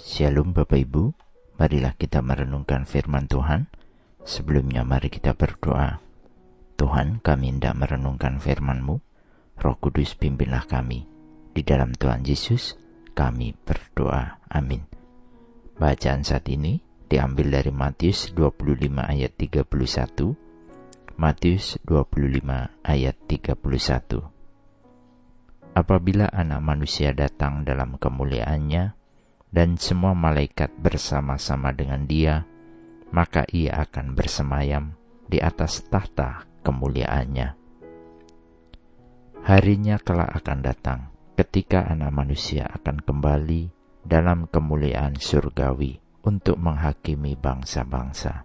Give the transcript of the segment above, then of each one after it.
Shalom Bapak Ibu, marilah kita merenungkan firman Tuhan. Sebelumnya mari kita berdoa. Tuhan kami hendak merenungkan firman-Mu, Roh Kudus pimpinlah kami. Di dalam Tuhan Yesus kami berdoa. Amin. Bacaan saat ini diambil dari Matius 25 ayat 31, Matius 25 ayat 31. Apabila anak manusia datang dalam kemuliaannya, dan semua malaikat bersama-sama dengan dia, maka ia akan bersemayam di atas tahta kemuliaannya. Harinya kelak akan datang ketika anak manusia akan kembali dalam kemuliaan surgawi untuk menghakimi bangsa-bangsa.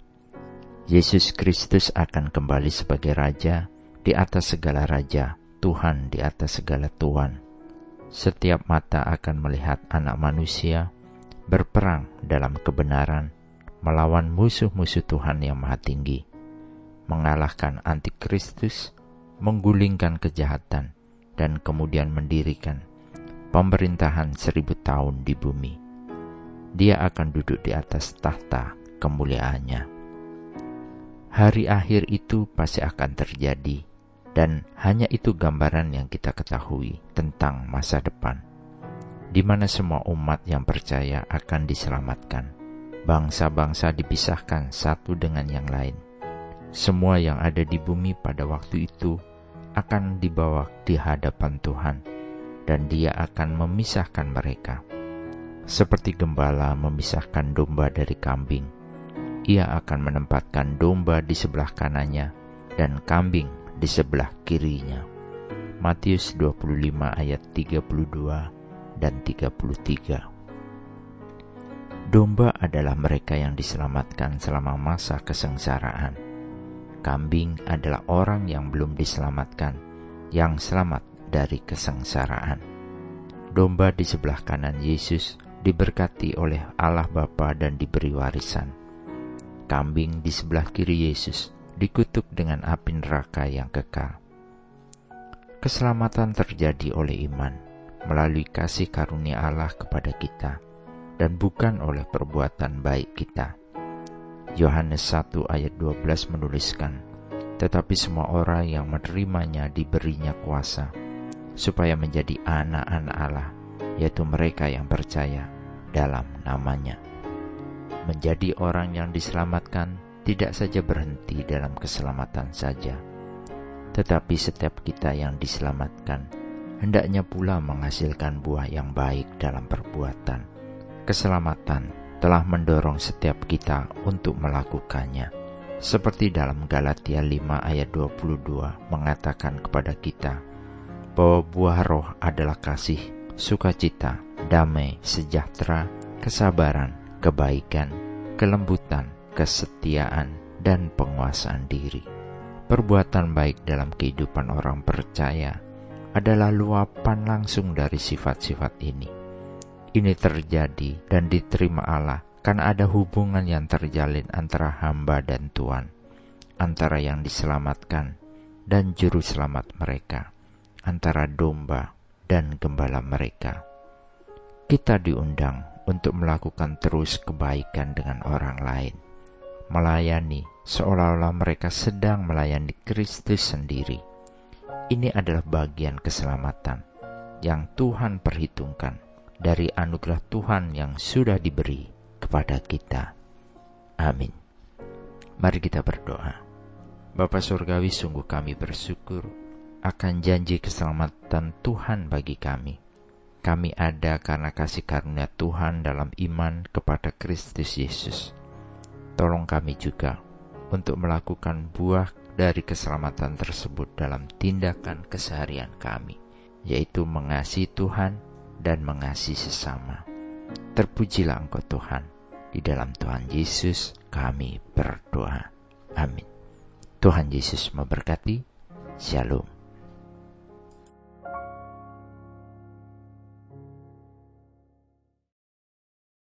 Yesus Kristus akan kembali sebagai Raja di atas segala Raja, Tuhan di atas segala Tuhan. Setiap mata akan melihat anak manusia berperang dalam kebenaran melawan musuh-musuh Tuhan yang maha tinggi, mengalahkan antikristus, menggulingkan kejahatan, dan kemudian mendirikan pemerintahan seribu tahun di bumi. Dia akan duduk di atas tahta kemuliaannya. Hari akhir itu pasti akan terjadi, dan hanya itu gambaran yang kita ketahui tentang masa depan di mana semua umat yang percaya akan diselamatkan. Bangsa-bangsa dipisahkan satu dengan yang lain. Semua yang ada di bumi pada waktu itu akan dibawa di hadapan Tuhan, dan Dia akan memisahkan mereka. Seperti gembala memisahkan domba dari kambing, Ia akan menempatkan domba di sebelah kanannya dan kambing di sebelah kirinya. Matius 25 ayat 32 dan 33. Domba adalah mereka yang diselamatkan selama masa kesengsaraan. Kambing adalah orang yang belum diselamatkan, yang selamat dari kesengsaraan. Domba di sebelah kanan Yesus diberkati oleh Allah Bapa dan diberi warisan. Kambing di sebelah kiri Yesus dikutuk dengan api neraka yang kekal. Keselamatan terjadi oleh iman melalui kasih karunia Allah kepada kita dan bukan oleh perbuatan baik kita. Yohanes 1 ayat 12 menuliskan, Tetapi semua orang yang menerimanya diberinya kuasa, supaya menjadi anak-anak Allah, yaitu mereka yang percaya dalam namanya. Menjadi orang yang diselamatkan tidak saja berhenti dalam keselamatan saja, tetapi setiap kita yang diselamatkan hendaknya pula menghasilkan buah yang baik dalam perbuatan. Keselamatan telah mendorong setiap kita untuk melakukannya. Seperti dalam Galatia 5 ayat 22 mengatakan kepada kita bahwa buah roh adalah kasih, sukacita, damai, sejahtera, kesabaran, kebaikan, kelembutan, kesetiaan, dan penguasaan diri. Perbuatan baik dalam kehidupan orang percaya adalah luapan langsung dari sifat-sifat ini. Ini terjadi dan diterima Allah karena ada hubungan yang terjalin antara hamba dan Tuhan, antara yang diselamatkan dan juru selamat mereka, antara domba dan gembala mereka. Kita diundang untuk melakukan terus kebaikan dengan orang lain, melayani seolah-olah mereka sedang melayani Kristus sendiri ini adalah bagian keselamatan yang Tuhan perhitungkan dari anugerah Tuhan yang sudah diberi kepada kita. Amin. Mari kita berdoa. Bapa Surgawi sungguh kami bersyukur akan janji keselamatan Tuhan bagi kami. Kami ada karena kasih karunia Tuhan dalam iman kepada Kristus Yesus. Tolong kami juga untuk melakukan buah dari keselamatan tersebut dalam tindakan keseharian kami, yaitu mengasihi Tuhan dan mengasihi sesama. Terpujilah Engkau Tuhan, di dalam Tuhan Yesus kami berdoa. Amin. Tuhan Yesus memberkati. Shalom.